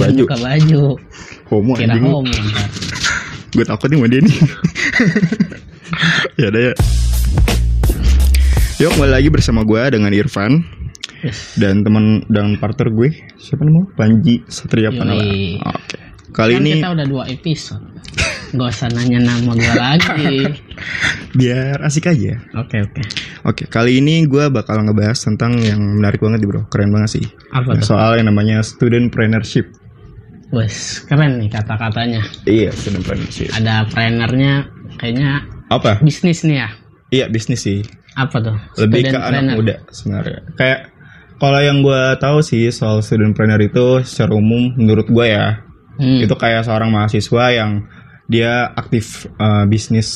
baju. Buka baju. Homo kira anjing. homo gue takut nih sama dia nih. Ya udah ya. Yuk kembali lagi bersama gue dengan Irfan Yes. dan teman dan partner gue. Siapa namanya? Panji Satria. Panala oke. Kali kan ini kita udah dua episode. Gak usah nanya nama gue lagi. Biar asik aja. Oke oke. Oke kali ini gue bakal ngebahas tentang yang menarik banget nih bro. Keren banget sih. Apa tuh? soal yang namanya studentpreneurship wes keren nih kata-katanya. Iya studentpreneurship ada plannernya kayaknya apa? bisnis nih ya? Iya bisnis sih. Apa tuh? Lebih ke Student anak planner. muda sebenarnya. Kayak kalau yang gue tahu sih soal studentpreneur itu secara umum menurut gue ya Hmm. itu kayak seorang mahasiswa yang dia aktif eh, bisnis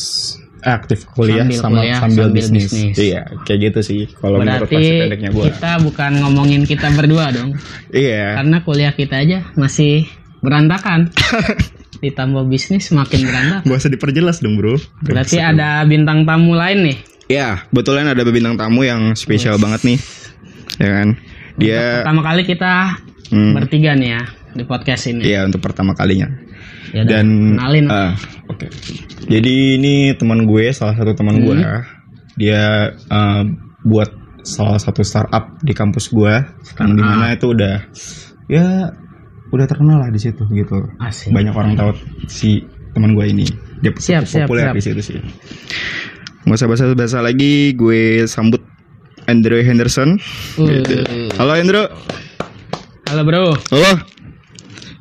eh, aktif kuliah Sambil sama kuliah, sambil, sambil bisnis. bisnis. iya kayak gitu sih kalau menurut pendeknya gue kita bukan ngomongin kita berdua dong. Iya. Karena kuliah kita aja masih berantakan. Ditambah bisnis makin berantakan. Gak usah diperjelas dong bro. Berarti ada bintang tamu lain nih? Iya, betulan ada bintang tamu yang spesial banget nih, ya kan? Dia, pertama kali kita hmm, bertiga nih ya di podcast ini. Iya untuk pertama kalinya. Ya udah, Dan, kenalin. Ah, oke. Jadi ini teman gue, salah satu teman gue, Hmm. dia eh, buat salah satu startup di kampus gue, yang Ah. di mana itu udah, ya udah terkenal lah di situ gitu. asik Banyak orang tahu si teman gue ini, dia Siap, siap, populer siap. di situ sih. Nggak usah basa-basa lagi, gue sambut Andrew Henderson. Gitu. Halo Andrew. halo bro Halo.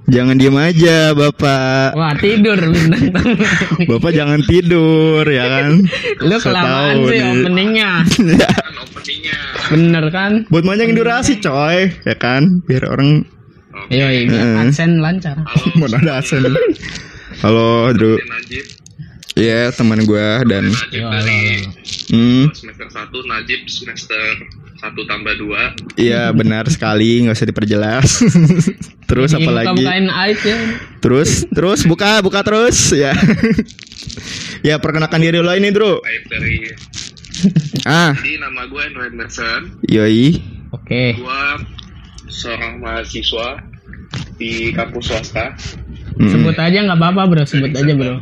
Jangan diem aja, Bapak. wah tidur bintang tamu Bapak jangan tidur, ya kan? lu kelamaan sih nih. openingnya bener kan Buat panjangin durasi, coy, ya kan? Biar orang Heeh. adsense lancar mana ada asen. Halo, Andrew. Iya, teman gue dan Yo, halo, halo. hmm, semester 1 Najib semester 1 tambah 2 iya benar sekali, nggak usah diperjelas. terus apa lagi? ya Terus, terus buka, buka terus, ya. ya perkenalkan diri lo ini, Bro. Aib dari Ah, jadi nama gue Andrew Henderson yoi. oke gue seorang mahasiswa di kampus swasta. Hmm, sebut aja nggak apa-apa bro. Sebut aja bro.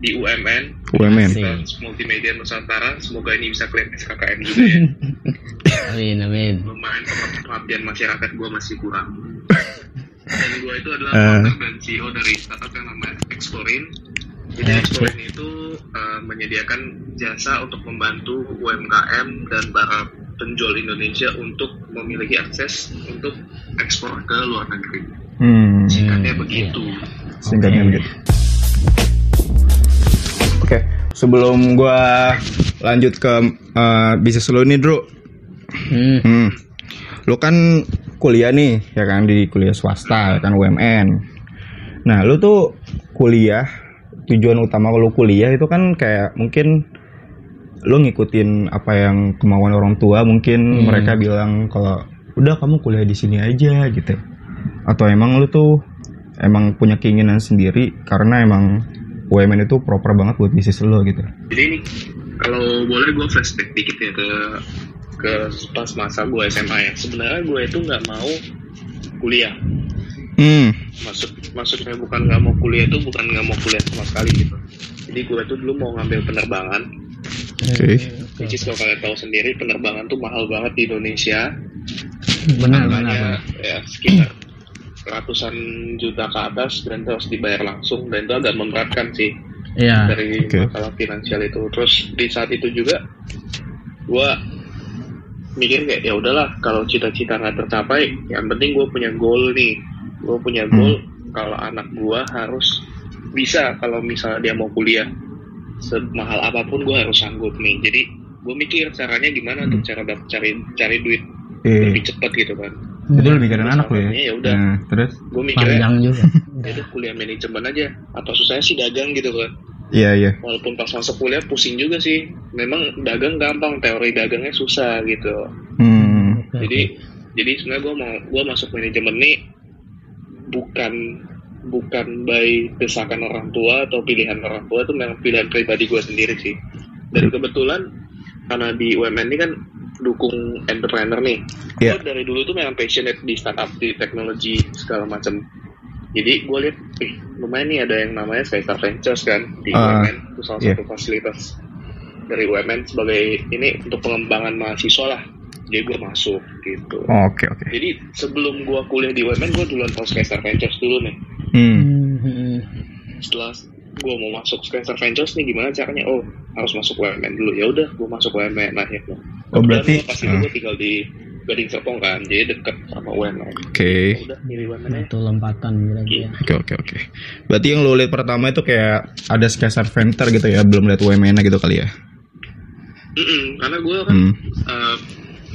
Di UMN UMN. Multimedia Nusantara semoga ini bisa klaim SKKN juga ya. Amin amin. Lumayan perhatian masyarakat gue masih kurang. Dan gue itu adalah Eh. founder dan CEO dari startup yang namanya Explorin. Jadi Eh. Explorin itu eh, menyediakan jasa untuk membantu UMKM dan para penjual Indonesia untuk memiliki akses untuk ekspor ke luar negeri Hmm, singkatnya begitu singkatnya Oke. gitu. Oke, sebelum gua lanjut ke eh, bisnis lo nih, Bro. hmm. Hmm. Lu kan kuliah nih, ya kan di kuliah swasta, ya kan UMN. Nah, lu tuh kuliah tujuan utama lu kuliah itu kan kayak mungkin lu ngikutin apa yang kemauan orang tua, mungkin Hmm. mereka bilang kalau udah kamu kuliah di sini aja gitu. Atau emang lu tuh emang punya keinginan sendiri karena emang UMN itu proper banget buat bisnis lo gitu. jadi ini kalau boleh gue flashback dikit ya ke ke pas masa gue SMA ya sebenarnya gue itu nggak mau kuliah Hmm. maksud maksudnya bukan nggak mau kuliah itu bukan nggak mau kuliah sama sekali gitu jadi gue itu dulu mau ngambil penerbangan Oke. which is kalau kalian tahu sendiri penerbangan tuh mahal banget di Indonesia. Benar benar ya sekitar ratusan juta ke atas dan itu harus dibayar langsung dan itu agak memberatkan sih iya. dari Oke. masalah finansial itu. Terus di saat itu juga gue mikir kayak ya udahlah kalau cita-cita nggak tercapai yang penting gue punya goal nih. Gue punya goal kalau anak gue harus bisa kalau misalnya dia mau kuliah semahal apa pun gue harus sanggup nih jadi gue mikir caranya gimana untuk cara cari cari duit Iya. lebih cepat gitu kan Itu lu mikirin anak lu ya. Ya udah. Nah, terus gue mikirnya panjang juga ya udah kuliah manajemen aja apa susahnya sih dagang gitu kan iya iya. walaupun pas masuk kuliah pusing juga sih memang dagang gampang teori dagangnya susah gitu Hmm. Jadi jadi sebenarnya gue mau gue masuk manajemen nih bukan bukan by desakan orang tua atau pilihan orang tua itu memang pilihan pribadi gue sendiri sih dan kebetulan karena di UMN ini kan dukung entrepreneur nih. Iya. Gue dari dulu tuh memang passionate di startup, di teknologi segala macam. Jadi gue lihat, ih lumayan nih ada yang namanya Skystar Ventures kan di Ah, UMN, itu salah iya. satu fasilitas dari UMN sebagai ini untuk pengembangan mahasiswa lah. Jadi gue masuk gitu. Oke oke. Jadi sebelum gue kuliah di UMN, gue duluan tahu Skystar Ventures dulu nih. Hmm. Hmm. Setelah gue mau masuk Skystar Ventures nih gimana caranya? Oh harus masuk UMN dulu. Ya udah, gue masuk UMN akhirnya. Oh, berarti- pas itu ah. gue tinggal di Gading Serpong kan, jadi deket sama UMN. Oke. Ya udah milih UMN aja. itu lompatan berarti ya Oke oke oke. Berarti yang lo lihat pertama itu kayak ada Skysar Venture gitu ya, belum lihat UMN gitu kali ya? Mm-mm, karena gue kan Hmm. eh,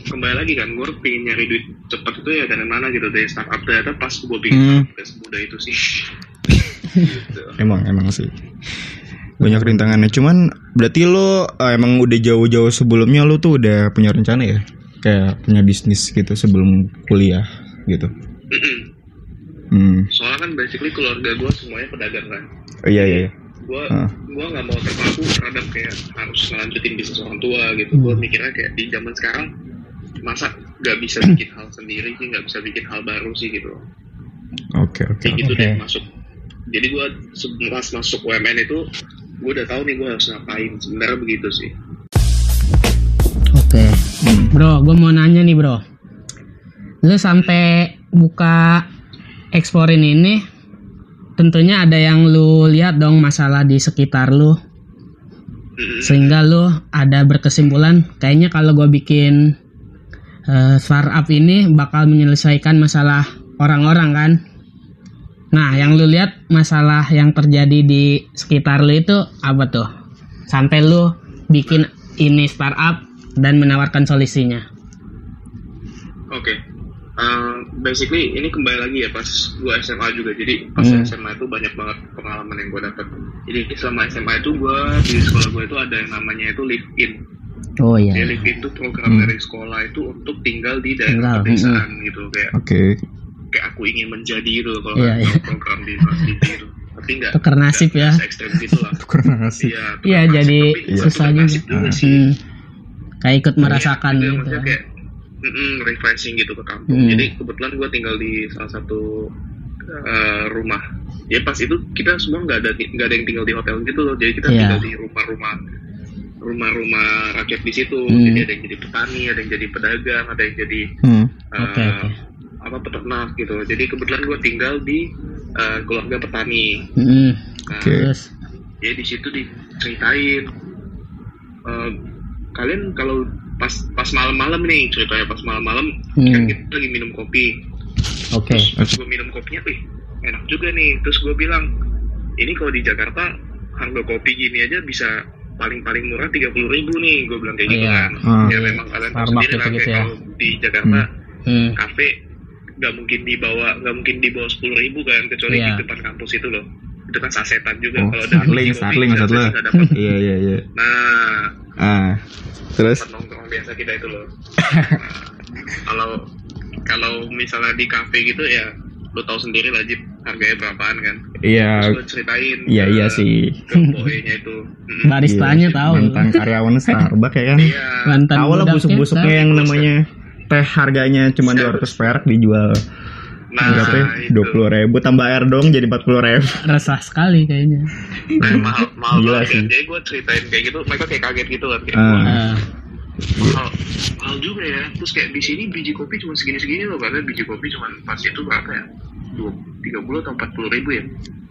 kembali lagi kan, gue pengen nyari duit cepat itu ya dari mana gitu dari startup ternyata pas gue bikin Hmm. semudah itu sih. gitu. Emang emang sih. Banyak rintangannya. Cuman berarti lo eh, emang udah jauh-jauh sebelumnya lo tuh udah punya rencana ya? Kayak punya bisnis gitu sebelum kuliah gitu. Hmm. Soalnya kan basically keluarga gue semuanya pedagang kan. Oh, iya iya. iya. gue Ah. gue nggak mau terpaku terhadap kayak harus ngelanjutin bisnis orang tua gitu gue mikirnya kayak di zaman sekarang masa nggak bisa bikin hal sendiri sih nggak bisa bikin hal baru sih gitu Oke oke. kayak gitu deh masuk. Jadi gue pas masuk UMN itu gue udah tahu nih gue harus ngapain. Sebenarnya begitu sih. Oke, bro, gue mau nanya nih bro, lu sampai buka eksporin ini, tentunya ada yang lu lihat dong masalah di sekitar lu, sehingga lu ada berkesimpulan, kayaknya kalau gue bikin eh, startup ini bakal menyelesaikan masalah orang-orang kan. Nah, yang lu lihat masalah yang terjadi di sekitar lu itu apa tuh? Sampai lu bikin ini startup dan menawarkan solusinya. Oke. Uh, basically ini kembali lagi ya pas gue SMA juga jadi pas Hmm. SMA itu banyak banget pengalaman yang gue dapat jadi selama SMA itu gue di sekolah gue itu ada yang namanya itu live in Oh jadi iya. in itu program dari sekolah itu untuk tinggal di daerah Tinggal, pedesaan gitu kayak Oke. kayak aku ingin menjadi gitu loh kalau Iya, nggak iya. tahu program di Masjid gitu tapi nggak Tukar nasib ya. gitu lah iya tukar Iya, nasib, jadi tapi bukan susah juga. juga sih Hmm. Kayak ikut merasakan Iya, gitu. maksudnya kan. kayak mm-mm, refreshing gitu ke kampung. Hmm. Jadi kebetulan gue tinggal di salah satu eh, rumah. Ya pas itu kita semua nggak ada nggak ada yang tinggal di hotel gitu loh. Jadi kita Iya. tinggal di rumah-rumah rumah-rumah rakyat di situ. Hmm. Jadi ada yang jadi petani, ada yang jadi pedagang, ada yang jadi Hmm. eh, Oke, oke. apa peternak gitu. Jadi kebetulan gue tinggal di eh, keluarga petani. Hmm. Nah, Oke. Terus ya di situ diceritain eh, kalian kalau pas pas malam-malam nih ceritanya pas malam-malam Hmm. kan kita lagi minum kopi oke. terus pas gue minum kopinya wih enak juga nih terus gue bilang ini kalau di Jakarta harga kopi gini aja bisa paling-paling murah tiga puluh ribu nih gue bilang kayak gitu Iya. kan Hmm. ya memang kalian tahu sendiri lah gitu-gitu kayak ya. kalau di Jakarta Hmm. kafe nggak mungkin dibawa nggak mungkin dibawa sepuluh ribu kan kecuali Iya. di depan kampus itu loh itu kan sasetan juga Oh, kalau Starling, Starling maksud lo. Iya iya iya. nah Ah. Terus? nongkrong biasa kita itu loh. Nah, kalau kalau misalnya di kafe gitu ya lo tahu sendiri lah Jip harganya berapaan kan. Iya. Terus gue ceritain Iya ke- iya sih. ke boynya itu. Baristanya Iya, tahu. Mantan karyawan Starbucks ya kan. Iya. Mantan Tahu lah busuk-busuknya yang namanya teh harganya cuma Serius. 200 perak dijual Nah. Dua puluh ribu tambah air dong jadi empat puluh ribu. resah sekali kayaknya. Nah, mahal, mahal Gila banget sih. Jadi gue ceritain kayak gitu, mereka kayak kaget gitu kan. Kayak, Ah. "Wah, Ah, mahal, mahal juga ya. Terus kayak di sini biji kopi cuma segini-segini loh. Karena biji kopi cuma pas itu berapa ya? Dua, 30 atau 40 ribu ya.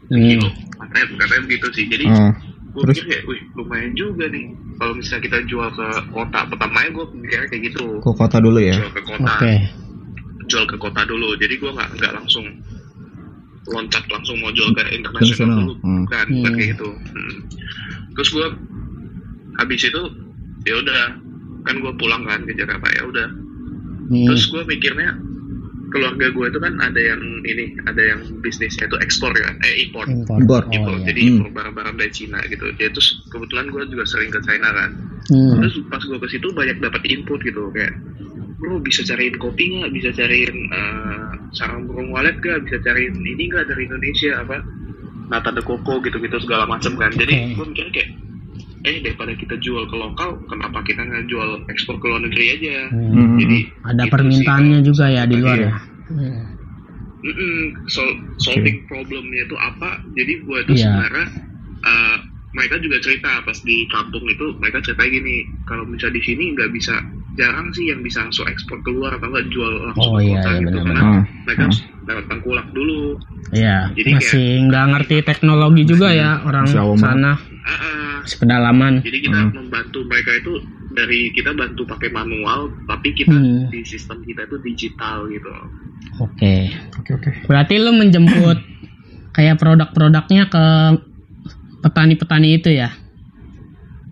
hmm. Kilo. Katanya, katanya begitu sih. Jadi gue Terus? pikir kayak, wih lumayan juga nih. Kalau misalnya kita jual ke kota pertamanya gue mikirnya kayak gitu. Ke kota dulu ya. Jual ke kota, Oke. jual ke kota dulu. Jadi gue nggak nggak langsung loncat langsung mau jual ke internasional dulu, hmm. bukan, bukan Hmm. kayak gitu. Hmm. Terus gue habis itu ya udah kan gue pulang kan ke Jakarta ya udah. Hmm. Terus gue mikirnya keluarga gue itu kan ada yang ini ada yang bisnisnya itu ekspor kan, eh impor. Impor. Impor. Oh, iya. Jadi Hmm. impor barang-barang dari Cina gitu. Ya terus kebetulan gue juga sering ke China kan. Hmm. Terus pas gue ke situ banyak dapat input gitu kayak bro bisa cariin kopi nggak, bisa cariin eh, sarang burung walet nggak, bisa cariin ini nggak dari Indonesia apa nata de coco gitu-gitu segala macam kan. Jadi Oke. gue mikirnya kayak eh daripada kita jual ke lokal kenapa kita nggak jual ekspor ke luar negeri aja Hmm. jadi Ada itu permintaannya sih, juga ya di luar Iya. ya. Hmm. Mm-mm, sol- solving problemnya itu apa jadi gue itu Iya. sebenarnya uh, mereka juga cerita pas di kampung itu mereka cerita gini kalau misalnya di sini nggak bisa jarang sih yang bisa langsung ekspor keluar atau nggak jual langsung Oh ke iya, kota iya, gitu benar-benar. karena Hmm. mereka harus lewat tengkulak dulu Iya, Jadi masih nggak ngerti teknologi juga ya orang sana, Ah, ah. Masih pedalaman. jadi kita Hmm. membantu mereka itu dari kita bantu pakai manual tapi kita Hmm. di sistem kita itu digital gitu Oke. Oke oke. Berarti lu menjemput kayak produk-produknya ke petani-petani itu ya?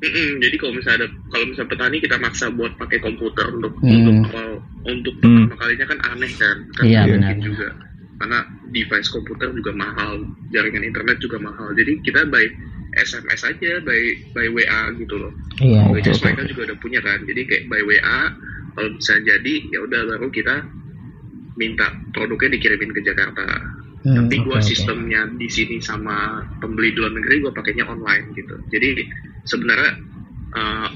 Mm-mm, jadi kalau misalnya ada kalau misalnya petani kita maksa buat pakai komputer untuk Hmm. untuk awal untuk Hmm. pertama kalinya kan aneh kan kan Iya, benar, juga karena device komputer juga mahal jaringan internet juga mahal jadi kita by SMS aja by by WA gitu loh Iya. Which is mereka juga udah punya kan jadi kayak by WA kalau misalnya jadi ya udah baru kita minta produknya dikirimin ke Jakarta Hmm, tapi gua oke. sistemnya di sini sama pembeli di luar negeri gua pakainya online gitu jadi sebenarnya uh,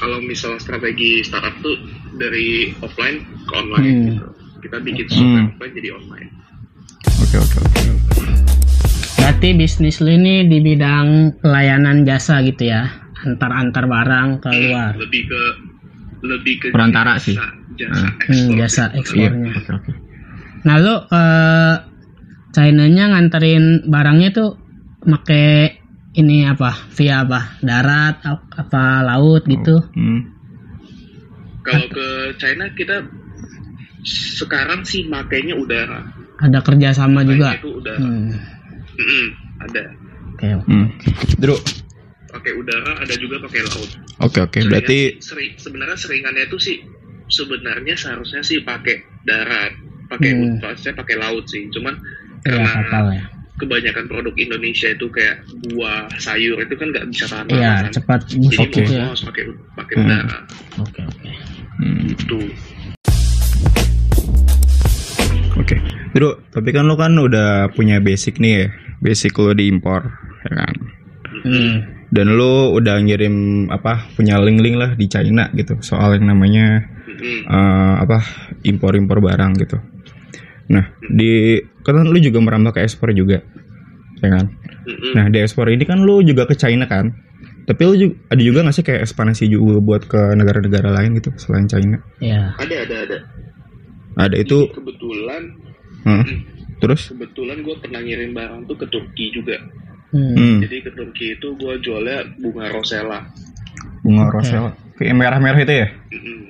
kalau misalnya strategi startup tuh dari offline ke online Hmm. gitu kita bikin Hmm. offline jadi online Oke oke oke. Berarti bisnis lu ini di bidang pelayanan jasa gitu ya, antar-antar barang ke luar. lebih ke lebih ke Perantara jasa, sih. jasa Hmm, Hmm, ekspor jasa gitu. Iya. ekspornya. Oke oke. Nah lu ke China-nya nganterin barangnya tuh make ini apa? Via apa? Darat ap- apa laut gitu? Hmm. kalau ke China kita sekarang sih makainya udara Ada kerjasama juga. Itu udara Hmm. Mm-mm, ada Oke. oke. Hmm. Dru. pakai udara ada juga pakai laut Oke oke. Seringan Berarti seri- sebenarnya seringannya itu sih sebenarnya seharusnya sih pakai darat, pakai Hmm. saya pakai laut sih. Cuman Iya karena ya. kebanyakan produk Indonesia itu kayak buah, sayur itu kan nggak bisa tahan Iya kan. cepat Jadi busuk mau gitu ya. harus pakai pakai Hmm. udara Oke oke. hmm. gitu. Dru, tapi kan lu kan udah punya basic nih ya. Basic lu di impor, ya kan? Hmm. Dan lu udah ngirim apa? Punya link-link lah di China gitu soal yang namanya Mm-mm. eh, apa? impor-impor barang gitu. Nah, di kan lu juga merambah ke ekspor juga. Ya kan? Mm-mm. Nah, di ekspor ini kan lu juga ke China kan? Tapi lu juga, ada juga nggak sih kayak ekspansi juga buat ke negara-negara lain gitu selain China? Ya. Ada ada ada. Ada itu, Kebetulan hmm. terus? kebetulan gue pernah ngirim barang tuh ke Turki juga. Hmm. Hmm. Jadi ke Turki itu gue jualnya bunga rosella. Bunga rosella, kayak merah-merah itu ya? Hmm.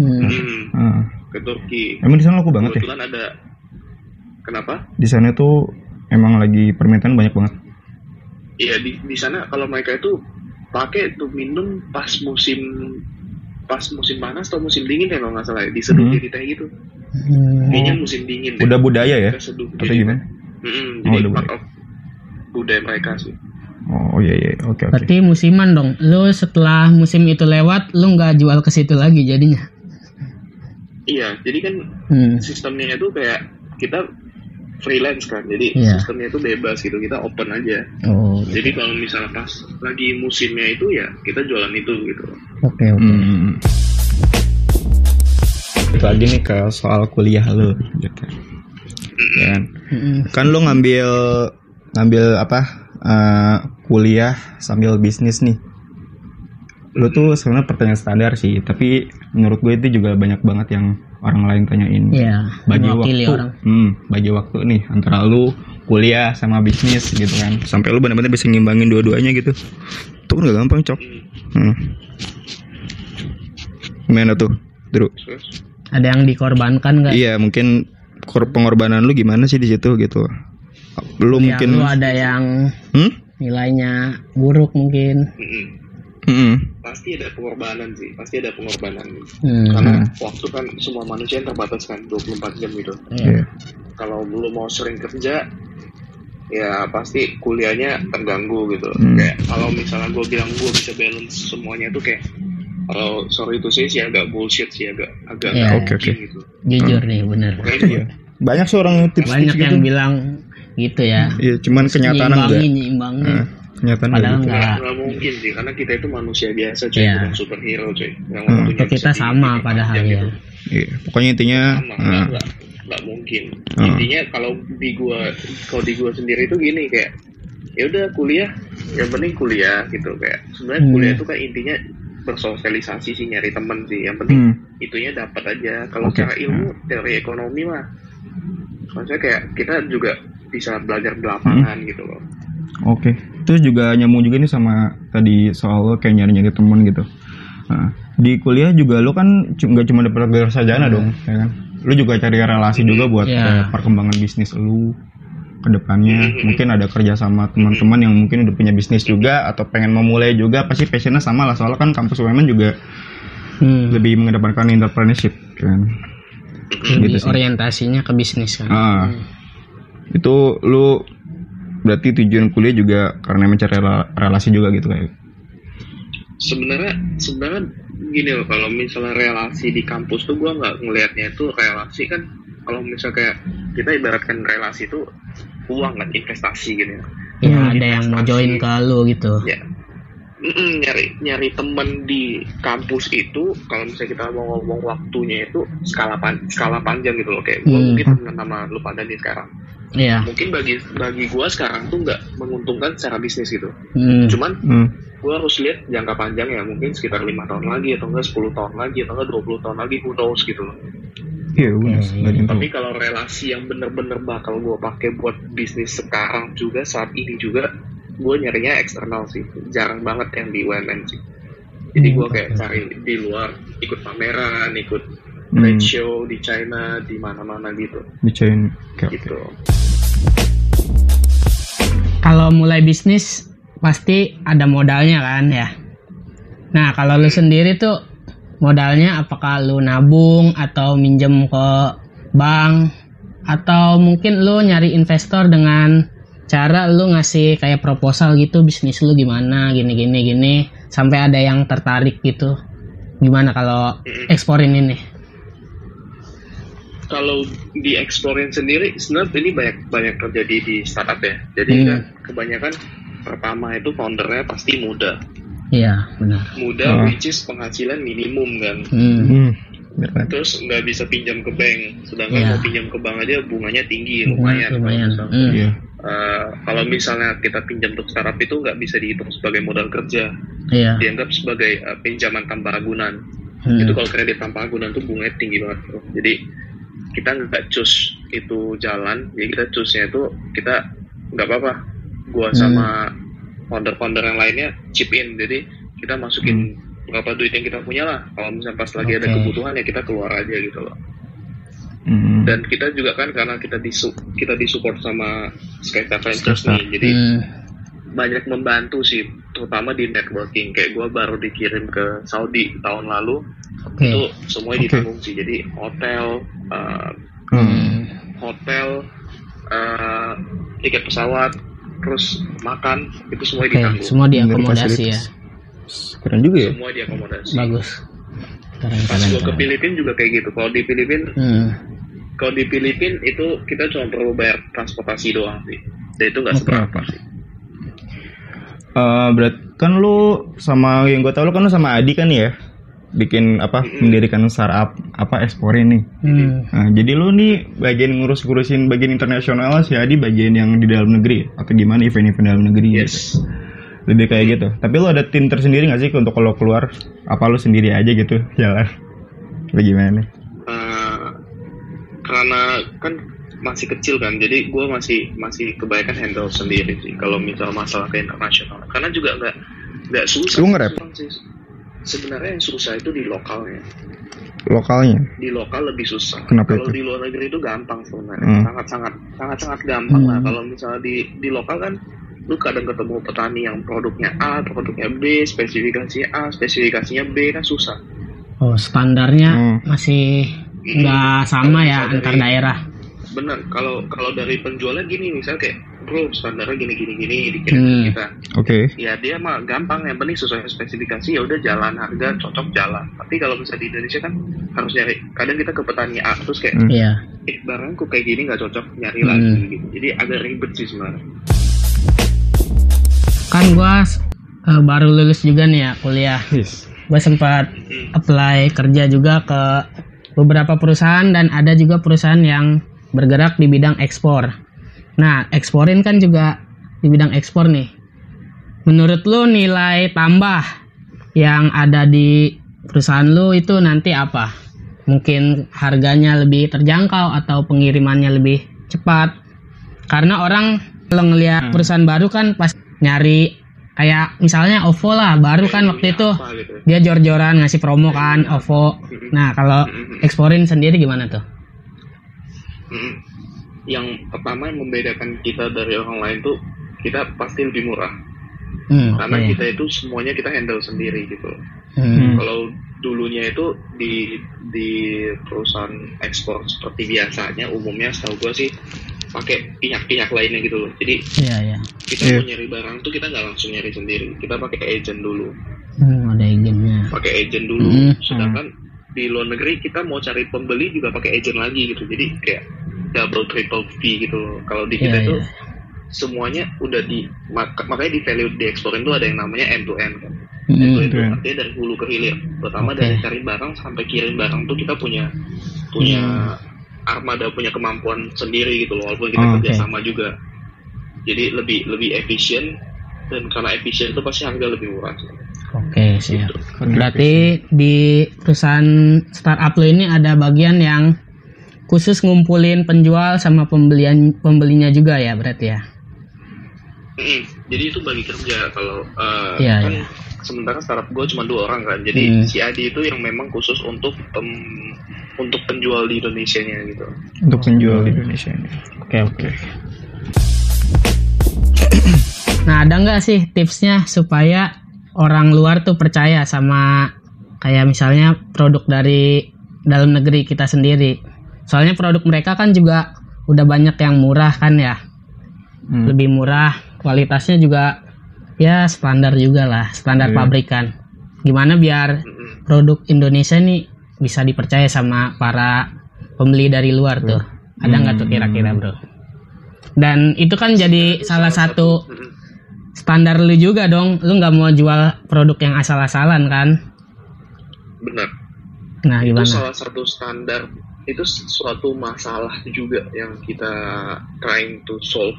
Mm, Hmm. ke Turki. Emang di sana laku banget ya? Kebetulan ada. Kenapa? Di sana tuh emang lagi permintaan banyak banget. Iya di di sana kalau mereka itu pakai tuh minum pas musim pas musim panas atau musim dingin ya kalau nggak salah ya, diseduh Hmm. jadi teh gitu. Hmm. Kayaknya musim dingin deh. Udah budaya ya? Seduh Atau jadi- gimana? Mm-mm, Oh, jadi part budaya. of budaya mereka sih. Oh iya iya, oke oke. Berarti musiman dong. Lu setelah musim itu lewat, lu nggak jual ke situ lagi jadinya. Iya, jadi kan Hmm. sistemnya itu kayak kita freelance kan, jadi Iya. sistemnya itu bebas gitu, kita open aja. Oh. Jadi kalau misalnya pas lagi musimnya itu ya kita jualan itu gitu. Oke oke. Hmm, hmm, hmm. Itu lagi nih ke soal kuliah lu gitu. Ya kan? Hmm. Kan lu ngambil ngambil apa? eh, kuliah sambil bisnis nih. Lu tuh sebenarnya pertanyaan standar sih, tapi menurut gue itu juga banyak banget yang orang lain tanyain. Iya. bagi waktu orang. hmm, bagi waktu nih antara lu kuliah sama bisnis gitu kan sampai lu benar-benar bisa ngimbangin dua-duanya gitu itu kan gak gampang cok Hmm. hmm. gimana tuh Dru Terus Ada yang dikorbankan nggak? iya mungkin kor- pengorbanan lu gimana sih di situ gitu lu Ya, mungkin lu ada yang hmm? nilainya buruk mungkin. Mm-mm. Hmm. pasti ada pengorbanan sih, pasti ada pengorbanan. Hmm. Karena waktu kan semua manusia yang terbatas kan 24 jam gitu. Iya. Iya. Kalau lu mau sering kerja ya pasti kuliahnya terganggu gitu. Hmm. Kayak kalau misalnya gue bilang gue bisa balance semuanya tuh kayak kalau sorry itu sih sih agak bullshit sih agak agak nggak Oke, mungkin oke. gitu. Jujur nih bener. Makanya Iya. banyak seorang tips Banyak gitu yang bilang gitu ya. iya cuman kenyataan enggak Nyimbangin, nyimbangin. Nah, Kenyataan Padahal gitu. enggak. nggak mungkin sih karena kita itu manusia biasa cuy Iya. bukan superhero cuy yang Hmm. waktunya Kita bisa sama di- padahal panjang ya. gitu. Iya, pokoknya intinya sama nah, nggak nggak mungkin Hmm. intinya kalau di gua kalau di gua sendiri itu gini kayak ya udah kuliah yang penting kuliah gitu kayak sebenarnya Hmm. kuliah itu kan intinya bersosialisasi sih nyari temen sih yang penting hmm, itunya dapat aja kalau Oke. secara ilmu teori ekonomi mah maksudnya kayak kita juga bisa belajar di lapangan Hmm. gitu loh Oke, terus juga nyambung juga nih sama tadi soal lo kayak nyari-nyari temen gitu. Nah, di kuliah juga lo kan nggak cuma dapat gelar sarjana dong, ya kan? Lo juga cari relasi juga buat kayak perkembangan bisnis lo ke depannya. Mhm. Mungkin ada kerja sama teman-teman yang mungkin udah punya bisnis juga atau pengen memulai juga, pasti passionnya sama lah. Soalnya kan kampus UMN juga Hmm. lebih mengedepankan entrepreneurship, kan? Lebih gitu sih. orientasinya ke bisnis kan. Ah, itu lu berarti tujuan kuliah juga karena mencari rela- relasi juga gitu kayak. sebenarnya sebenarnya gini loh kalau misalnya relasi di kampus tuh gua nggak ngelihatnya itu relasi kan kalau misalnya kayak kita ibaratkan relasi itu uang kan investasi gitu ya Ya ada yang mau join ke lu gitu. ya Nyari nyari temen di kampus itu kalau misalnya kita mau ngomong waktunya itu skala pan- skala panjang gitu loh kayak gua Hmm. mungkin temenan sama lu pada nih sekarang Iya. mungkin bagi bagi gua sekarang tuh nggak menguntungkan secara bisnis gitu Hmm. cuman Hmm. gue harus lihat jangka panjang ya mungkin sekitar lima tahun lagi atau enggak 10 tahun lagi atau enggak 20 tahun lagi who knows gitu loh Iya, tahu. tapi kalau relasi yang bener-bener bakal gue pakai buat bisnis sekarang juga saat ini juga gue nyarinya eksternal sih jarang banget yang di UMN sih jadi gue Hmm, kayak oke. cari di luar ikut pameran ikut Hmm, trade show di China di mana-mana gitu bicain. Oke, oke. gitu Kalau mulai bisnis pasti ada modalnya kan ya. Nah kalau lu sendiri tuh modalnya apakah lu nabung atau minjem ke bank atau mungkin lu nyari investor dengan cara lu ngasih kayak proposal gitu bisnis lu gimana gini gini gini sampai ada yang tertarik gitu. Gimana kalau eksporin ini? Kalau di eksplorin sendiri sebenarnya ini banyak banyak terjadi di startup ya. Jadi Hmm. kan kebanyakan pertama itu foundernya pasti muda. Iya benar. Muda Ah. which is penghasilan minimum kan. Hmm. Hmm. terus nggak bisa pinjam ke bank sedangkan Iya. mau pinjam ke bank aja bunganya tinggi Bunga lumayan. lumayan. Kalau misal- Hmm. Eh, kalau misalnya kita pinjam untuk startup itu nggak bisa dihitung sebagai modal kerja iya dianggap sebagai eh, pinjaman tanpa agunan Hmm. itu kalau kredit tanpa agunan tuh bunganya tinggi banget bro. jadi kita nggak cus itu jalan jadi kita cusnya itu kita nggak apa-apa gua Hmm. sama founder-founder yang lainnya chip in jadi kita masukin berapa duit yang kita punya lah kalau misalnya pas lagi ada Oke. kebutuhan ya kita keluar aja gitu loh Hmm. Dan kita juga kan karena kita disu kita disupport sama Skystar Ventures Skystar. nih jadi Hmm. banyak membantu sih terutama di networking kayak gua baru dikirim ke Saudi tahun lalu oke itu semuanya Oke. ditanggung sih jadi hotel uh, Hmm. Hmm. hotel uh, tiket pesawat terus makan itu semuanya Oke, ditanggung semua diakomodasi ya. Keren juga ya. semua diakomodasi Bagus. Keren, pas keren, gua ke. Filipina juga kayak gitu kalau di Filipina Hmm. Kalau di Filipina itu kita cuma perlu bayar transportasi doang sih dan itu nggak seberapa sih Eh, berat kan lu sama yang gue tau lu kan lu sama Adi kan ya bikin apa mendirikan startup apa eksporin nih. Hmm. Nah, jadi lu nih bagian ngurus-ngurusin bagian internasional si Adi bagian yang di dalam negeri atau gimana event-event dalam negeri gitu. yes Lebih kayak gitu. Tapi lu ada tim tersendiri gak sih untuk kalau keluar apa lu sendiri aja gitu jalan? Bagaimana? Karena kan masih kecil kan jadi gue masih masih kebanyakan handle sendiri sih kalau misal masalah ke internasional karena juga nggak nggak susah Lu nge-rap? sebenarnya yang susah itu di lokalnya Lokalnya. di lokal lebih susah Kenapa kalau di luar negeri itu gampang sebenarnya Hmm. sangat sangat sangat sangat gampang lah Hmm. kalau misalnya di di lokal kan lu kadang ketemu petani yang produknya A produknya B spesifikasinya A spesifikasinya B kan susah Oh, standarnya Hmm. masih nggak sama ya Kalau antar dari- daerah. benar kalau kalau dari penjualnya gini misalnya kayak bro standarnya gini gini gini dikirim Hmm. kita Oke. ya dia mah gampang yang penting sesuai spesifikasi ya udah jalan harga cocok jalan tapi kalau misalnya di Indonesia kan harus nyari kadang kita ke petani A terus kayak Hmm. Iya. eh barangku kayak gini nggak cocok nyari Hmm. lagi gitu jadi agak ribet sih sebenarnya kan gua eh, baru lulus juga nih ya kuliah Yes. gue sempat Hmm. apply kerja juga ke beberapa perusahaan dan ada juga perusahaan yang bergerak di bidang ekspor. Nah, eksporin kan juga di bidang ekspor nih. Menurut lu nilai tambah yang ada di perusahaan lu itu nanti apa? Mungkin harganya lebih terjangkau atau pengirimannya lebih cepat. Karena orang kalau ngelihat perusahaan baru kan pas nyari kayak misalnya OVO lah baru kan waktu itu. Apa gitu. dia jor-joran ngasih promo kan OVO. Nah kalau eksporin sendiri gimana tuh? Yang pertama yang membedakan kita dari orang lain tuh kita pasti lebih murah. Hmm, karena kita itu semuanya kita handle sendiri gitu. Hmm, Kalau dulunya itu di di perusahaan ekspor seperti biasanya umumnya setahu gua sih pakai pihak-pihak lainnya gitu loh. Jadi Iya iya. kita Iya. mau nyari barang tuh kita nggak langsung nyari sendiri. Kita pakai agent dulu, Hmm, ada agennya. pakai agent dulu. Hmm. Sedangkan di luar negeri kita mau cari pembeli juga pakai agent lagi gitu. Jadi kayak double triple fee gitu loh. Kalau di kita Iya itu iya. semuanya udah di mak- makanya di value di eksporin tuh ada yang namanya end to end kan. To Hmm, tuh end. artinya dari hulu ke hilir. Pertama Oke. dari cari barang sampai kirim barang tuh kita punya punya Hmm. Armada punya kemampuan sendiri gitu loh walaupun kita Oh, kerja oke. sama juga. Jadi lebih lebih efisien dan karena efisien itu pasti harga lebih murah. Oke siap. Berarti di perusahaan startup lo ini ada bagian yang khusus ngumpulin penjual sama pembelian pembelinya juga ya berarti ya. Mm-mm. Jadi itu bagi kerja kalau uh, Iya, kan iya. Sementara startup gue cuma dua orang kan. Jadi Hmm. si Adi itu yang memang khusus untuk pem- untuk penjual di Indonesia nya gitu. Untuk penjual di Indonesia ini. Oke oke. Nah ada nggak sih tipsnya supaya orang luar tuh percaya sama kayak misalnya produk dari dalam negeri kita sendiri. Soalnya produk mereka kan juga udah banyak yang murah kan ya. Hmm. lebih murah kualitasnya juga ya standar juga lah standar Iya. pabrikan gimana biar Mm-mm. produk Indonesia nih bisa dipercaya sama para pembeli dari luar tuh ada nggak tuh kira-kira bro dan itu kan jadi salah satu Mm-mm. standar lu juga dong lu nggak mau jual produk yang asal-asalan kan Benar. nah Itu gimana salah satu standar itu suatu masalah juga yang kita trying to solve.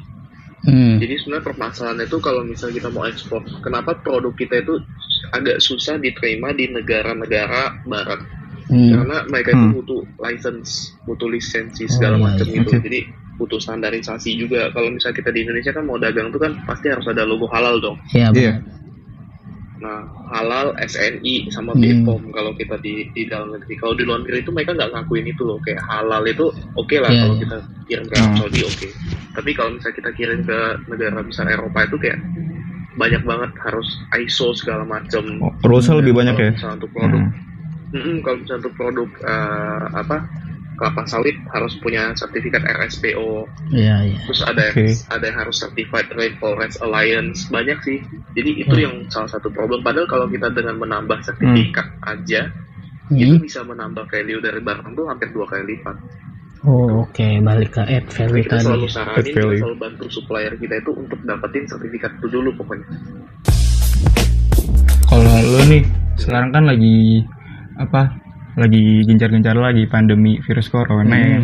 Hmm. Jadi sebenarnya permasalahannya itu kalau misalnya kita mau ekspor, kenapa produk kita itu agak susah diterima di negara-negara barat? Hmm. Karena mereka itu Hmm. butuh license, butuh lisensi Oh, segala iya, macam iya. gitu. Oke. Jadi butuh standarisasi juga. Kalau misalnya kita di Indonesia kan mau dagang tuh kan pasti harus ada logo halal dong. ya Iya. benar. Nah, halal, SNI, sama Hmm. BPOM kalau kita di di dalam negeri. Kalau di luar negeri itu mereka nggak ngakuin itu loh. Kayak halal itu oke lah Iya, kalau iya. kita kirim ke Arab Hmm. Saudi oke. Tapi kalau misalnya kita kirim ke negara besar Eropa itu kayak banyak banget harus ISO segala macam. Oh, rulesnya lebih banyak ya. misalnya untuk produk, Hmm. Mm-mm, kalau misalnya untuk produk eh, apa kelapa sawit harus punya sertifikat RSPO. iya iya Terus ada Oke. ada yang harus certified Rainforest Alliance banyak sih. Jadi itu Hmm. yang salah satu problem. Padahal kalau kita dengan menambah sertifikat aja itu Hmm. bisa menambah value dari barang tuh hampir dua kali lipat. oh oke balik ke add Jadi value kita tadi selalu saranin, Add kita selalu bantu supplier kita itu untuk dapetin sertifikat itu dulu pokoknya. Kalau lu nih sekarang kan lagi apa? Lagi gencar-gencar lagi pandemi virus corona. Hmm. ya.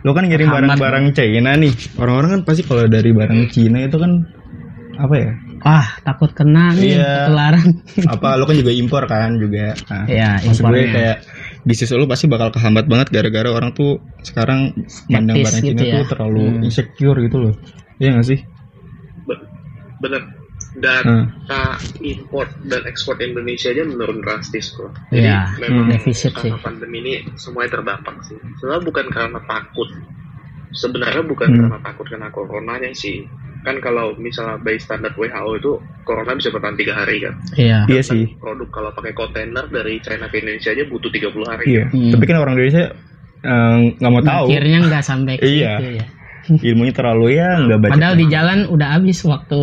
Lu kan ngirim barang-barang China nih. Orang-orang kan pasti kalau dari barang Cina itu kan apa ya? wah takut kena nih Iya. ketularan apa lu kan juga impor kan juga. Nah, Iya, maksud gue kayak bisnis lu pasti bakal kehambat banget gara-gara orang tuh sekarang mandang barang gitu Cina ya. tuh terlalu Hmm. insecure gitu loh. Iya gak sih? Be- Bener. Dan Hmm. data import dan ekspor Indonesia aja menurun drastis kok. Jadi Iya, memang defisit sih. karena pandemi ini semuanya terdampak sih. Sebenarnya bukan karena takut. Sebenarnya bukan Hmm. karena takut karena coronanya sih. Kan kalau misalnya by standar WHO itu corona bisa bertahan tiga hari kan. iya Iya sih. Produk kalau pakai kontainer dari China ke Indonesia aja butuh 30 hari. Iya. Hmm. Tapi kan orang Indonesia eh, nggak mau tahu. akhirnya nggak sampai ke Iya. situ ya Ilmunya terlalu ya nggak baca. padahal di jalan udah habis waktu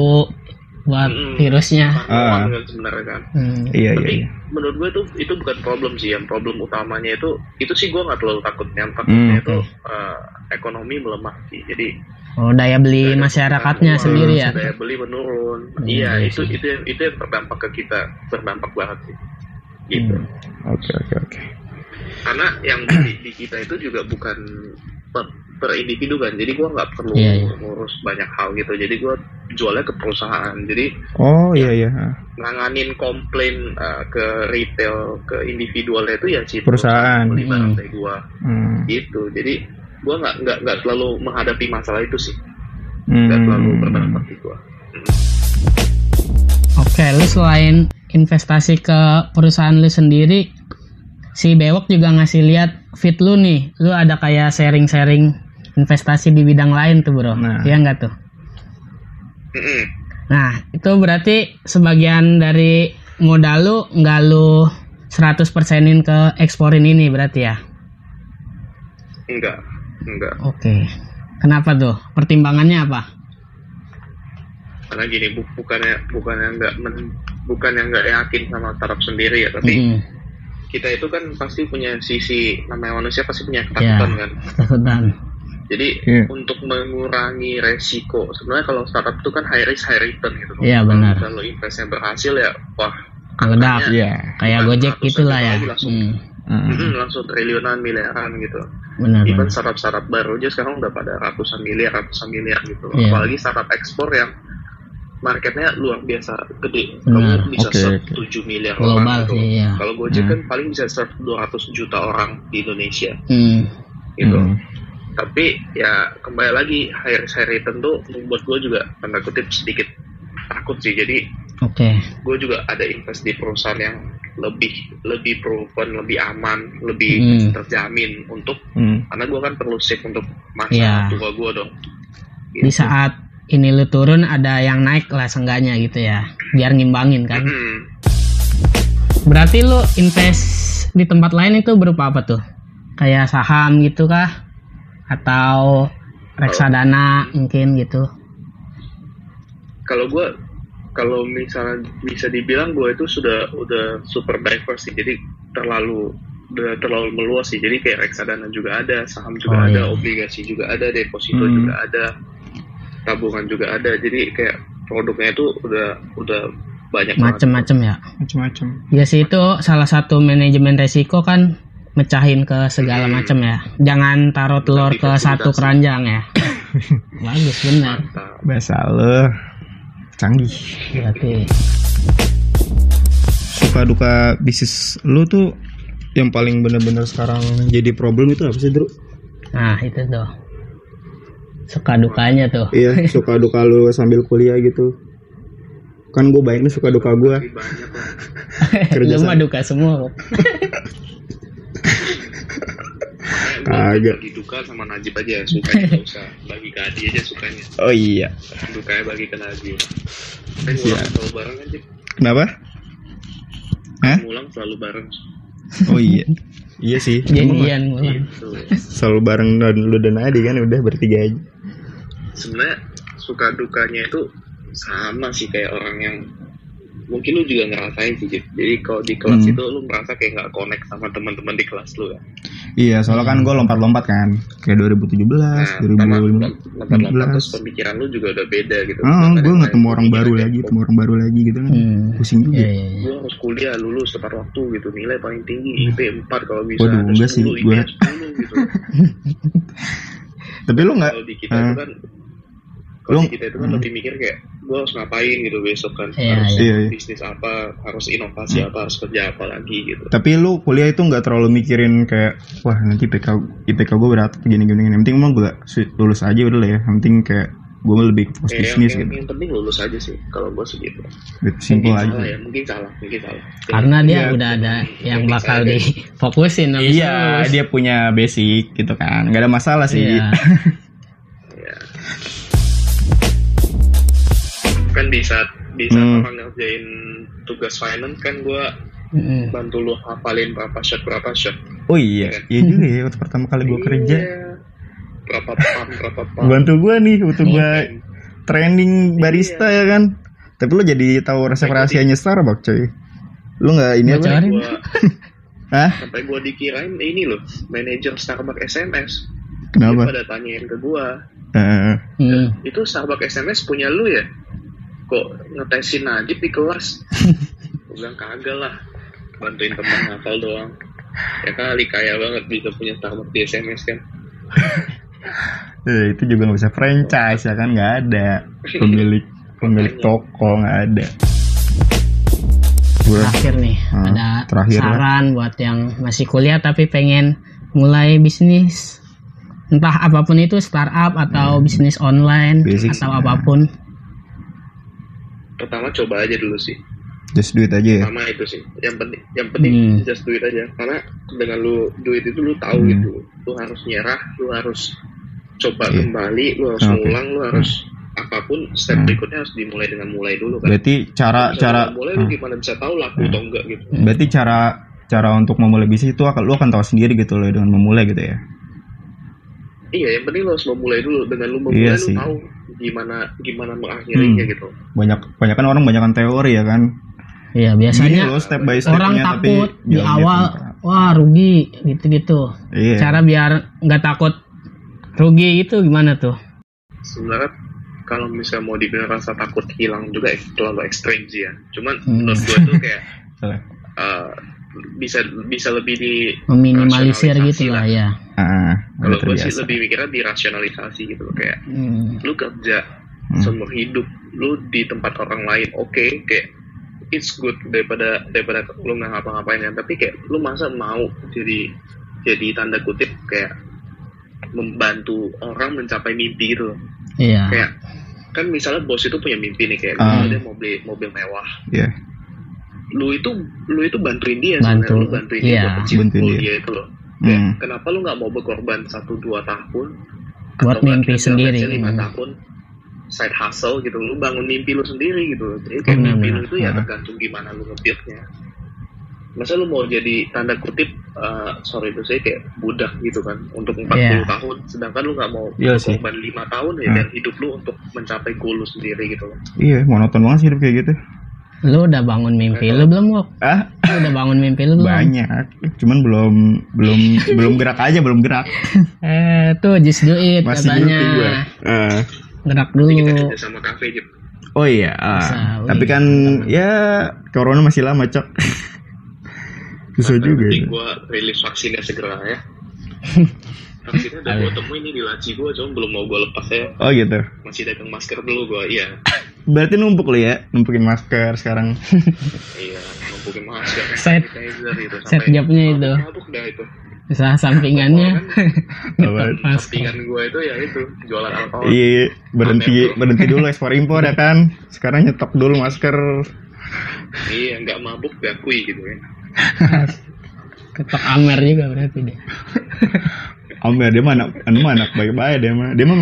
buat Mm. virusnya. Ah. kan sebenarnya kan Hmm. Iya iya. tapi iya. menurut gue itu itu bukan problem sih yang problem utamanya itu itu sih gue nggak terlalu takut yang takutnya Hmm, itu eh, ekonomi melemah sih jadi Oh daya beli daya masyarakatnya uang, sendiri ya. daya beli menurun Hmm, iya iya itu sih. itu yang itu yang berdampak ke kita berdampak banget sih gitu Hmm. Oke oke oke. karena yang di, di kita itu juga bukan per, per individu kan jadi gue nggak perlu Iya, iya. ngurus banyak hal gitu jadi gue jualnya ke perusahaan jadi Oh iya iya. nanganin komplain uh, ke retail ke individualnya itu ya si Perusahaan. barang Hmm. dari Hmm. gitu jadi gua nggak nggak nggak selalu menghadapi masalah itu sih Hmm. nggak selalu berdampak di gua Oke, lu selain investasi ke perusahaan lu sendiri, si Bewok juga ngasih lihat fit lu nih. Lu ada kayak sharing-sharing investasi di bidang lain tuh, Bro. Nah. Iya enggak tuh? Mm-mm. Nah, itu berarti sebagian dari modal lu nggak lu 100%in ke eksporin ini berarti ya? enggak enggak Oke. Kenapa tuh? Pertimbangannya apa? karena gini bu, bukannya bukannya nggak men, bukannya nggak yakin sama startup sendiri ya tapi Mm-mm. Kita itu kan pasti punya sisi namanya manusia pasti punya Ya. ketakutan kan Ketakutan. jadi Iya. untuk mengurangi resiko sebenarnya kalau startup itu kan high risk high return gitu Iya, benar. kalau investnya berhasil ya wah Meledak. Iya. Kayak Bukan Gojek gitulah ya. langsung. Hmm. Hmm. Mm, langsung triliunan miliaran gitu Benar. even startup startup baru aja sekarang udah pada ratusan miliar ratusan miliar gitu Iya. apalagi startup ekspor yang marketnya luar biasa gede Benar. kamu bisa Oke, serve oke. 7 miliar Global orang gitu iya. kalau Gojek Hmm. kan paling bisa serve 200 juta orang di Indonesia Hmm. gitu Hmm. tapi ya kembali lagi high risk high return tuh membuat gue juga tanda kutip sedikit takut sih jadi Oke. gue juga ada invest di perusahaan yang lebih lebih proven lebih aman lebih Hmm. terjamin untuk Hmm. karena gue kan perlu save untuk masa Iya. tua gue dong Di saat ini lu turun ada yang naik lah seenggaknya gitu ya. Biar ngimbangin kan. Mm-mm. Berarti lu invest di tempat lain itu berupa apa tuh? Kayak saham gitu kah? Atau reksadana mungkin gitu. kalau gue kalau misalnya bisa dibilang gue itu sudah udah super diverse sih jadi terlalu udah terlalu meluas sih jadi kayak reksadana juga ada saham juga Oh, ada iya. obligasi juga ada deposito Hmm. juga ada tabungan juga ada jadi kayak produknya itu udah udah banyak. Macem-macem ya. Macam-macam. Ya sih itu salah satu manajemen resiko kan mecahin ke segala Hmm. macam ya. Jangan taruh telur ke satu keranjang ya. Bagus benar. Bahasa lo canggih. Berarti Suka duka bisnis lu tuh yang paling bener-bener sekarang jadi problem itu apa sih, Dru? nah itu tuh. Suka dukanya tuh. Iya, suka duka lu sambil kuliah gitu. Kan gue bayangin suka duka gue kerja sama. duka semua. Kagak. bagi duka sama Najib aja sukanya nggak usah bagi ke Adi aja sukanya Oh iya. dukanya bagi ke Najib kan Iya. selalu bareng kan Jib Kenapa? Hah? ngulang selalu bareng Oh iya. iya sih. Janjian mulan. gitu selalu bareng dan lu dan Adi kan udah bertiga aja. Sebenarnya suka dukanya itu sama sih kayak orang yang mungkin lu juga ngerasain sih Jib. jadi kalau di kelas Hmm. itu lu merasa kayak nggak connect sama teman-teman di kelas lu ya Iya, soalnya kan gue lompat-lompat kan. Kayak 2017, nah sama 2015. lompat-lompat terus pemikiran lu juga udah beda gitu Oh, gue ketemu orang baru lagi, ketemu orang baru lagi gitu kan. Hmm. Pusing juga. Iya, iya, iya. gue harus kuliah lulus tepat waktu gitu nilai paling tinggi IP 4 kalau bisa Waduh, enggak sih, 10 IP gua- 10 gitu Tapi lu nggak, kalau di kita itu kan kalau kita itu kan lebih mikir kayak gue harus ngapain gitu besok kan Iya, harus iya. Iya. bisnis apa harus inovasi apa harus kerja apa lagi gitu tapi lu kuliah itu nggak terlalu mikirin kayak, wah nanti IPK IPK gue berat gini gini gini. Yang penting emang gue lulus aja udah lah ya. Yang penting kayak gue lebih fokus Eh, bisnis yang, gitu. yang penting lulus aja sih kalau gue segitu Gitu, Simpel mungkin aja. salah ya mungkin salah mungkin salah Karena dia Iya. udah ada yang bakal difokusin Iya, dia punya basic gitu kan. Gak ada masalah sih. Iya. kan di saat di saat Hmm. orang ngerjain tugas finance kan gue Mm-mm. bantu lu hafalin berapa shot berapa shot Oh iya, iya juga ya waktu pertama kali gue kerja. Iya. berapa pam berapa pam Bantu gue nih waktu gue Iya. training barista ya kan. Tapi lu jadi tahu resep rahasianya Starbucks, coy. Lu nggak ini apa? Gua, Hah? sampai gua dikirain ini loh manajer Starbucks SMS dia Kenapa? pada tanyain ke gua Eh, Hmm. itu Starbucks SMS punya lu ya kok ngetesin Najib di kelas gua bilang kagak lah bantuin teman hafal doang ya kali kaya banget bisa punya Starbucks di SMS kan eh, itu juga nggak bisa franchise ya kan nggak ada pemilik pemilik toko nggak ada. Terakhir nih, Hmm, ada terakhir ya. saran buat yang masih kuliah tapi pengen mulai bisnis. Entah apa pun itu startup atau bisnis online Hmm. Basic. atau apa pun. Pertama coba aja dulu sih just do it aja ya. pertama itu sih yang penting yang penting Hmm. just do it aja karena dengan lu duit itu lu tahu Hmm. gitu lu harus nyerah lu harus coba Iya. kembali lu harus Oke. ngulang lu harus apa pun step Hmm. berikutnya harus dimulai dengan mulai dulu kan Berarti cara Bisa cara mulai lu hmm. gimana bisa tahu laku Hmm. atau enggak gitu berarti cara cara untuk memulai bisnis itu akan lu akan tahu sendiri gitu loh dengan memulai gitu ya. Iya yang penting lu harus memulai dulu dengan lu memulai Iya lu sih. tahu gimana gimana mengakhirinya Hmm. gitu Banyak banyak kan orang banyak teori ya kan. Iya, Gini biasanya loh step by stepnya orang tapi takut di jalannya awal tempat. wah rugi gitu-gitu. Iya. Cara biar nggak takut rugi itu gimana tuh? sebenarnya kalau misalnya mau dibilang rasa takut hilang juga terlalu ekstrim sih ya cuman Hmm. menurut gue tuh kayak uh, bisa bisa lebih di Meminimalisir Rasionalisasi gitu lah ya. Kalau gue sih lebih mikirnya dirasionalisasi gitu loh kayak Hmm. lu kerja Hmm. seumur hidup lu di tempat orang lain oke kayak it's good daripada daripada lu nggak ngapa-ngapain kan tapi kayak lu masa mau jadi jadi tanda kutip kayak membantu orang mencapai mimpi loh Iya. kayak kan misalnya bos itu punya mimpi nih kayak misalnya dia mau beli mobil mewah Iya. lu itu lu itu bantuin dia Bantu, sebenarnya lu bantuin dia iya. buat Bantuin dia. dia itu loh Hmm. kenapa lu nggak mau berkorban satu dua tahun Buat atau mimpi sendiri. lima Hmm. tahun side hustle gitu lu bangun mimpi lu sendiri gitu jadi kayak Benar, mimpi lu itu ya Hmm. tergantung gimana lu ngebuildnya masa lu mau jadi tanda kutip eh, sorry itu saya kayak budak gitu kan untuk 40 Iya. tahun sedangkan lu nggak mau Iya sih. berkorban lima tahun ya Hmm. dan hidup lu untuk mencapai goal lu sendiri gitu loh Iya, monoton banget sih hidup kayak gitu. Lu udah bangun mimpi lu belum kok? Ah, Lu udah bangun mimpi lu belum? banyak. Cuman belum belum belum gerak aja, belum gerak. Eh tuh just do it Masih katanya. gua. Ah. Gerak kita dulu. kerja sama kafe gitu Oh iya. Bisa, wih. tapi kan ya corona masih lama, Cok. Susah juga Nanti gue rilis vaksinnya segera ya. vaksinnya udah gue temuin nih di laci gue, cuma belum mau gue lepas ya. Oh gitu. Masih dagang masker dulu gue, iya. Berarti numpuk lu ya, numpukin masker sekarang. Iya, numpukin masker. Set- gitu. set jobnya itu. Mabuk dah itu. Usaha sampingannya. Masker. Sampingan gue itu ya itu, jualan alkohol. Iya, berhenti berhenti dulu ekspor impor ya kan. Sekarang nyetok dulu masker. Iya, nggak mabuk diakui gitu ya. Ketok Amer juga berarti deh. Amer dia mah anak, anu mah anak baik-baik dia mah. Dia mah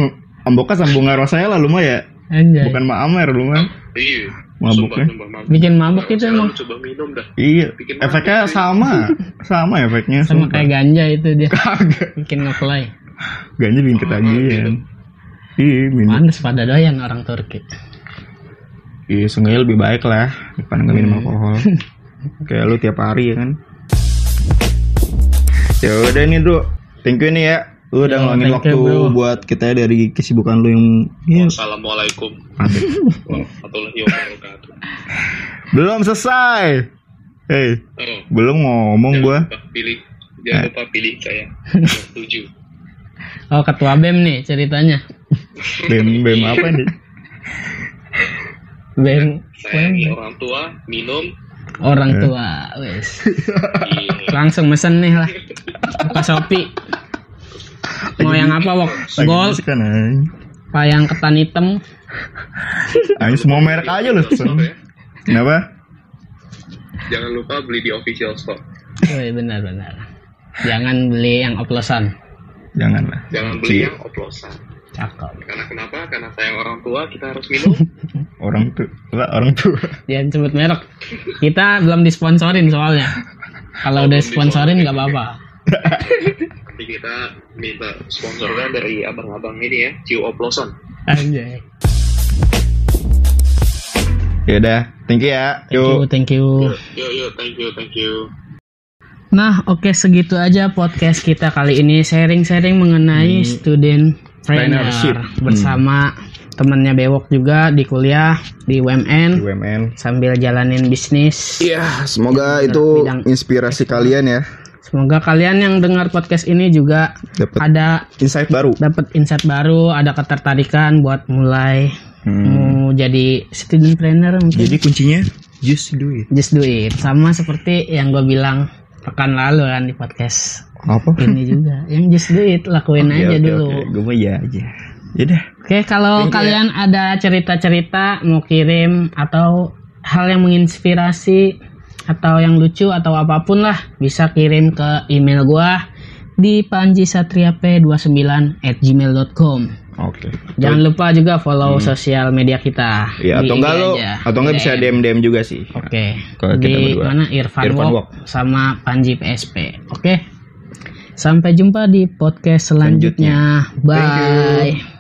amboka sambung ngaro saya lah lu mah ya. Anjay. Bukan mah Amer lu mah. Iya. Mabuk ya? Bikin mabuk itu emang. coba minum dah. Iya, Bikin efeknya sama. Sama efeknya. Sama sumpah. kayak ganja itu dia. Kagak. Bikin nge-fly. Ganja bikin ketagihan. Iya, minum. Pantes pada doyan orang Turki. Iya, seenggaknya lebih baik lah daripada nggak minum Hmm. alkohol. Kayak lu tiap hari ya kan. Ya udah nih, Bro. Thank you nih ya. Lu udah Yo, ngeluangin thank waktu you, buat kita ya dari kesibukan lu yang ya, warahmatullahi wabarakatuh. belum selesai. Hei, Oh, belum ngomong jangan gua. lupa pilih, jangan Eh. lupa pilih saya. Setuju. Oh ketua BEM nih ceritanya. Bem bem apa nih? BEM Sayangi orang tua, minum. orang Eh. tua. Wes. Iya. Langsung mesen nih lah. Buka Shopee. Mau yang apa wok? Gold, kan anjing. apa yang ketan hitam? Ayo semua merek aja store ya. Kenapa? Jangan lupa beli di official store. Wih benar-benar. Jangan beli yang oplosan. Jangan lah. Jangan beli yang oplosan. Cakep. Karena kenapa? Karena sayang orang tua, kita harus minum. Orang tuh, lah, orang tua. Jangan sebut merek. Kita belum disponsorin soalnya. Kalau Oh, udah sponsorin disponsorin. nggak apa-apa. Nanti kita minta sponsornya dari abang-abang ini ya, Ciu Oplosan. Anjay. Ya udah, thank you ya. Thank you, thank you. Yuk, yuk, yuk, thank you, thank you. Nah, oke segitu aja podcast kita kali ini sharing-sharing mengenai Hmm. student trainer bersama temannya Bewok juga di kuliah di UMN UMN. sambil jalanin bisnis. Iya, semoga itu Bidang- inspirasi kalian ya. Semoga kalian yang dengar podcast ini juga Dapat ada insight baru. dapat insight baru, ada ketertarikan buat mulai Hmm. mau jadi student trainer mungkin. Jadi kuncinya just do it. Just do it. Sama seperti yang gue bilang pekan lalu kan di podcast Apa? ini juga. Yang just do it, lakuin aja dulu. Gue mah ya aja. Yaudah. Oke, kalau kalian ada cerita-cerita mau kirim atau hal yang menginspirasi atau yang lucu atau apa pun lah bisa kirim ke email gua di panjisatriap29 at gmail.com Oke. Jangan lupa juga follow sosial media kita. Iya, atau enggak lo atau enggak bisa DM. DM DM juga sih. Oke. Kita Di berdua. mana Irfan, Irfan Wok. sama Panji PSP. Oke. Sampai jumpa di podcast selanjutnya. You. Bye.